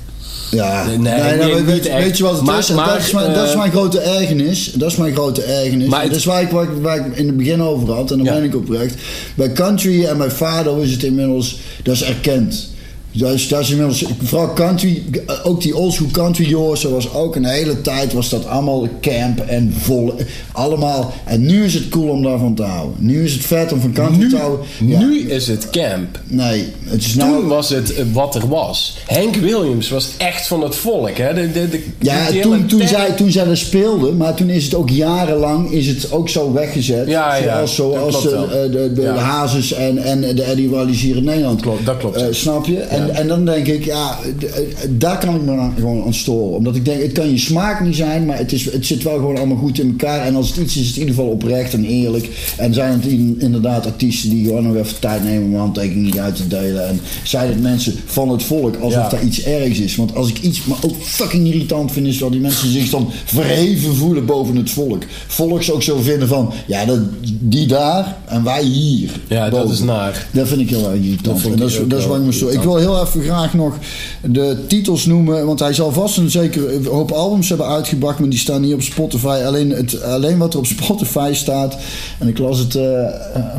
Ja, Nee, nee, nee, nou, weet, echt. weet je wat het Maar- is? Maar, dat, is mijn, dat is eh, mijn grote ergernis. Dat is mijn grote ergernis. Maar dat is waar ik, waar, ik, waar ik in het begin over had. En daar Ja. ben ik oprecht. Bij country en bij vader is het inmiddels... Dat is erkend. Dat is, dat is inmiddels, vooral country, ook die oldschool country jongens, was ook een hele tijd, was dat allemaal camp en vol, allemaal. En nu is het cool om daarvan te houden. Nu is het vet om van country Nu, te houden. Ja. nu is het camp. Nee, het is Toen nou... was het eh, wat er was. Hank Williams was echt van het volk. Hè? De, de, de, Ja, toen, toen, zij, toen zij er speelden, maar toen is het ook jarenlang is het ook zo weggezet. Ja, ja, zoals zoals eh, wel. de, de, Ja. Hazes en, en de Eddie Wallis hier in Nederland. Klopt, dat klopt. Eh, snap je? En, dan denk ik, ja, eh, daar kan ik me gewoon aan storen. Omdat ik denk, het kan je smaak niet zijn, maar het, is, het zit wel gewoon allemaal goed in elkaar. En als het iets is, is het in ieder geval oprecht en eerlijk. En zijn het in- inderdaad artiesten die gewoon nog even tijd nemen om een handtekening uit te delen. En zijn het mensen van het volk, alsof Ja. daar iets ergs is. Want als ik iets, maar ook fucking irritant vind, is wel die mensen zich dan verheven voelen boven het volk. Volks ook zo vinden van, ja, dat, die daar en wij hier. Ja, dat is naar. Dat vind ik heel erg irritant. en dat ik is, dat is waar ik me stoor. Ik wil heel even graag nog de titels noemen. Want hij zal vast een zeker een hoop albums hebben uitgebracht. Maar die staan niet op Spotify. Alleen, het, alleen wat er op Spotify staat. En ik las het eh,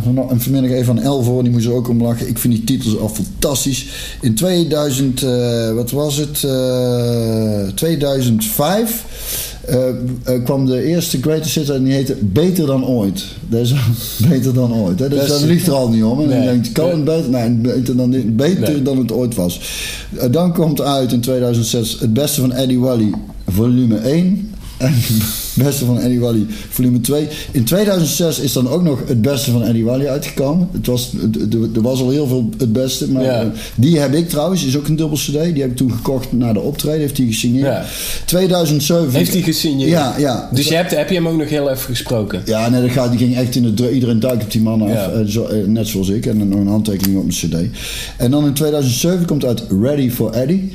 van, vanmiddag even aan El voor. Die moest er ook om lachen. Ik vind die titels al fantastisch. In 2000, eh, wat was het? Eh 2005. Eh, kwam de eerste greatest hit en die heette Beter dan ooit. Dat is beter dan ooit. Hè? Dus Dat ligt er al niet om. En Nee. dan denkt, kan het beter? Nee, beter dan, dit- beter Nee. dan het ooit was. Eh, dan komt uit in 2006 het beste van Eddie Wally, volume 1. En het beste van Eddie Wally, volume 2. In 2006 is dan ook nog het beste van Eddie Wally uitgekomen. Het was, het- het- er was al heel veel het beste. Maar Ja. eh, die heb ik trouwens, is ook een dubbel CD. Die heb ik toen gekocht na de optreden, heeft hij gesigneerd. Ja. 2007. Heeft hij gesigneerd? Ja, ja. Dus je hebt, heb je hem ook nog heel even gesproken? Ja, nee, dat gaat, die ging echt in de dru- Iedereen duikt op die man af. Ja. eh, zo, eh, net zoals ik. En nog een handtekening op mijn cd. En dan in 2007 komt uit Ready for Eddie.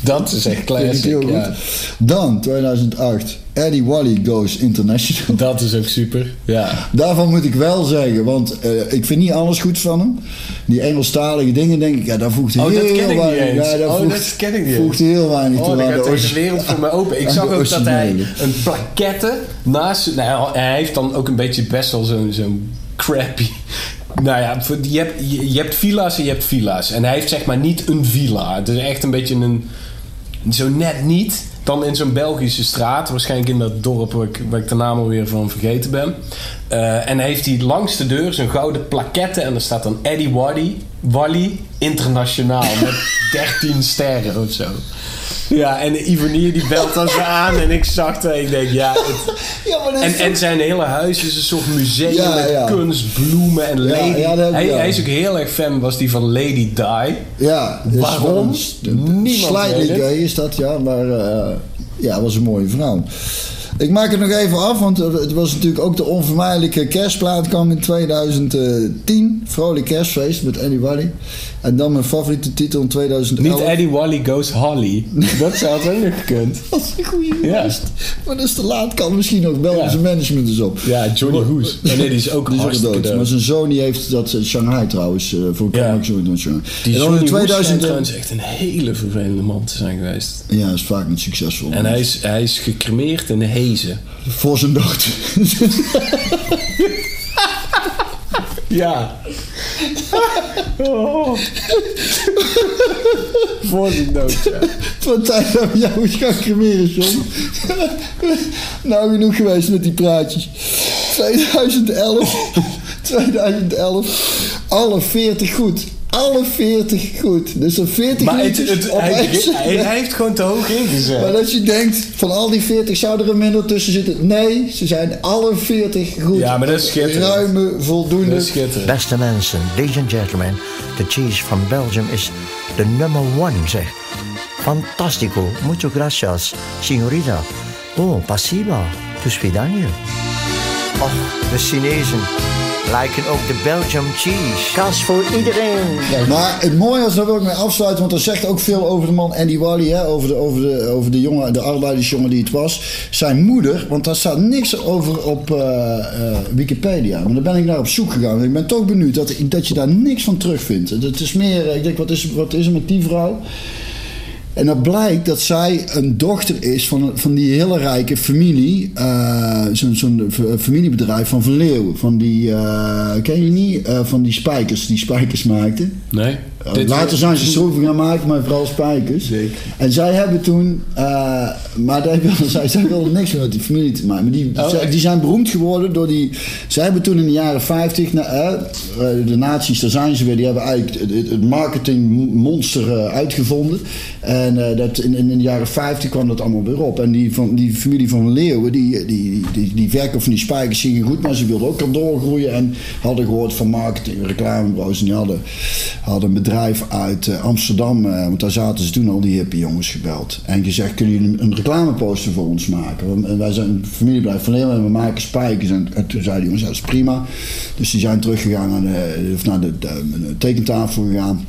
Dat is echt classic. heel goed. Ja. Dan 2008 Eddie Wally Goes International. Dat is ook super. Ja. Daarvan moet ik wel zeggen, want eh, ik vind niet alles goed van hem. Die Engelstalige dingen denk ik, ja, daar voegt Oh, heel dat ken ik niet weinig. eens. Ja, daar Oh, voegt, dat ken ik niet voegt heel weinig Oh, toe aan gaat de wereld voor mij open. Ik zag ook dat hij een plaquette naast... Nou, hij heeft dan ook een beetje best wel zo'n zo'n crappy... Nou ja, je hebt, je, hebt villa's en je hebt villa's. En hij heeft zeg maar niet een villa. Het is echt een beetje een... Zo net niet. Dan in zo'n Belgische straat. Waarschijnlijk in dat dorp waar ik, waar ik de naam alweer van vergeten ben. Eh, en heeft hij langs de deur zo'n gouden plaquette. En er staat dan Eddie Wally, Wally Internationaal. Met 13 sterren of zo. Ja, en Ivonier die belt dan zo aan. En ik zag en ik denk, ja... Het, Ja, maar dat en, en zijn hele huis is een soort museum Ja, met ja. kunst, bloemen en Lady. dat hij, hij is ook heel erg fan, was die van Lady Di. Ja, dus Waarom? Niemand Slightly gay is dat, ja. Maar eh, ja, was een mooie vrouw. Ik maak het nog even af, want het was natuurlijk ook de onvermijdelijke kerstplaat kwam in 2010. Vrolijk kerstfeest met Eddie Wally. En dan mijn favoriete titel in 2011. Niet Eddie Wally Goes Holly. Dat zou het ook nog gekund. Dat is een goede Ja. Maar dat is te laat. Kan misschien ook. Ja. Zijn management is op. Ja, Johnny Hoes. Nee, die is ook Die is dood. dood. Maar zijn zoon die heeft dat in Shanghai trouwens. eh voor Ja. ook zo in Shanghai. Die en dan Johnny in Hoes schijnt 2000. trouwens echt een hele vervelende man te zijn geweest. Ja, is vaak niet succesvol. En hij is, hij is gecremeerd in Voor zijn dood. Ja. Oh. Voor zijn dood, ja. Van tijd dat we jou eens gaan cremeren, John. nou, genoeg geweest met die praatjes. 2011. 2011. Alle 40 goed. Alle 40 goed. Dus er 40 Maar het, liedjes het, op hij, één hij, hij heeft gewoon te hoog ingezet. Maar als je denkt, van al die 40 zou er een minder tussen zitten. Nee, ze zijn alle 40 goed. Ja, maar dat is schitterend. Ruime, voldoende. Dat is schitterend. Beste mensen, ladies and gentlemen, the cheese from Belgium is the number one, zeg. Fantastico, muchas gracias, signorita. Oh, pasiba, to svidania. Och, de Chinezen lijken ook de Belgium cheese. Kaas voor iedereen. Maar het mooie is, daar wil ik mee afsluiten, want dat zegt ook veel over de man Andy Wally, hè, over, de, over, de, over de jongen, de arbeidersjongen die het was. Zijn moeder, want daar staat niks over op eh, eh, Wikipedia. Maar daar ben ik naar op zoek gegaan. Ik ben toch benieuwd dat, dat je daar niks van terugvindt. Het is meer, eh, ik denk, wat is, wat is er met die vrouw? En dat blijkt dat zij een dochter is van, van die hele rijke familie. eh, Zo'n f- familiebedrijf van Van Leeuwen. Van die, eh, ken je niet? Eh, van die spijkers, die spijkers maakten. Nee? Uh, Dit- Later zijn ze schroeven gaan maken, maar vooral spijkers. Zeker. En zij hebben toen, eh, maar daar wilden, zij, zij wilden niks met die familie te maken. Maar die, Oh, zij- die zijn beroemd geworden door die. Zij hebben toen in de jaren 50, nou, eh, de nazi's, daar zijn ze weer, die hebben eigenlijk het, het- het marketingmonster eh, uitgevonden. En dat in, in de jaren 50 kwam dat allemaal weer op. En die, van, die familie van Leeuwen, die, die, die, die verkoop van die spijkers gingen goed, maar ze wilden ook al doorgroeien. En hadden gehoord van marketing, reclamebureaus. En die hadden, hadden een bedrijf uit eh, Amsterdam, eh, want daar zaten ze toen al die hippie jongens gebeld. En gezegd, kunnen jullie een, reclameposter voor ons maken? En wij zijn een familiebedrijf van Leeuwen en we maken spijkers. En, en toen zeiden die jongens, dat is prima. Dus die zijn teruggegaan naar de, naar de, de- de tekentafel gegaan.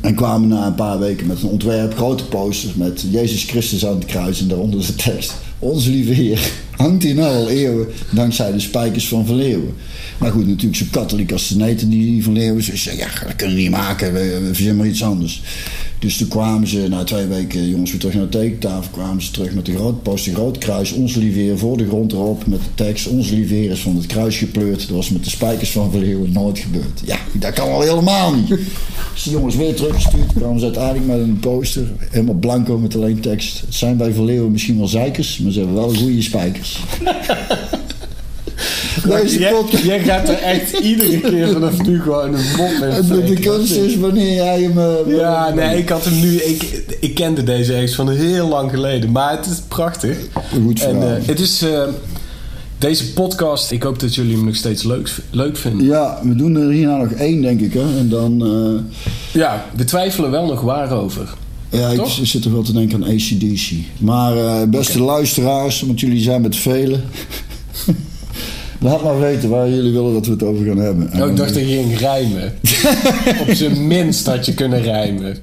En kwamen na een paar weken met een ontwerp, grote posters met Jezus Christus aan het kruis en daaronder de tekst. Onze lieve Heer hangt hier nou al eeuwen dankzij de spijkers van Van Leeuwen. Maar goed, natuurlijk zo katholiek als de neten die Van Leeuwen. Ze zeiden, ja, dat kunnen we niet maken, we, verzinnen maar iets anders. Dus toen kwamen ze na twee weken, jongens, weer terug naar de tekentafel. Kwamen ze terug met de grote poster, groot kruis. Onze lieve Heer voor de grond erop met de tekst. Onze lieve Heer is van het kruis gepleurd. Dat was met de spijkers van Van Leeuwen nooit gebeurd. Ja, dat kan al helemaal niet. Dus die jongens weer teruggestuurd. kwamen ze uiteindelijk met een poster. Helemaal blanco met alleen tekst. Het zijn bij Van Leeuwen misschien wel zeikers, maar ze hebben wel goede spijkers. Deze Jij, podcast. jij gaat er echt iedere keer vanaf nu gewoon een mop in En de, kunst is wanneer jij hem... eh, Ja, nee, ik had hem nu... Ik, ik kende deze eens van heel lang geleden. Maar het is prachtig. Goed En eh, het is... eh, deze podcast, ik hoop dat jullie hem nog steeds leuk, leuk vinden. Ja, we doen er hierna nog één, denk ik. Hè? En dan... eh, Ja, we twijfelen wel nog waarover. Ja, ik zit er wel te denken aan ACDC. Maar eh, beste luisteraars, want jullie zijn met velen. Laat maar weten waar jullie willen dat we het over gaan hebben. En Oh, ik dacht dat je ging rijmen. Op zijn minst had je kunnen rijmen.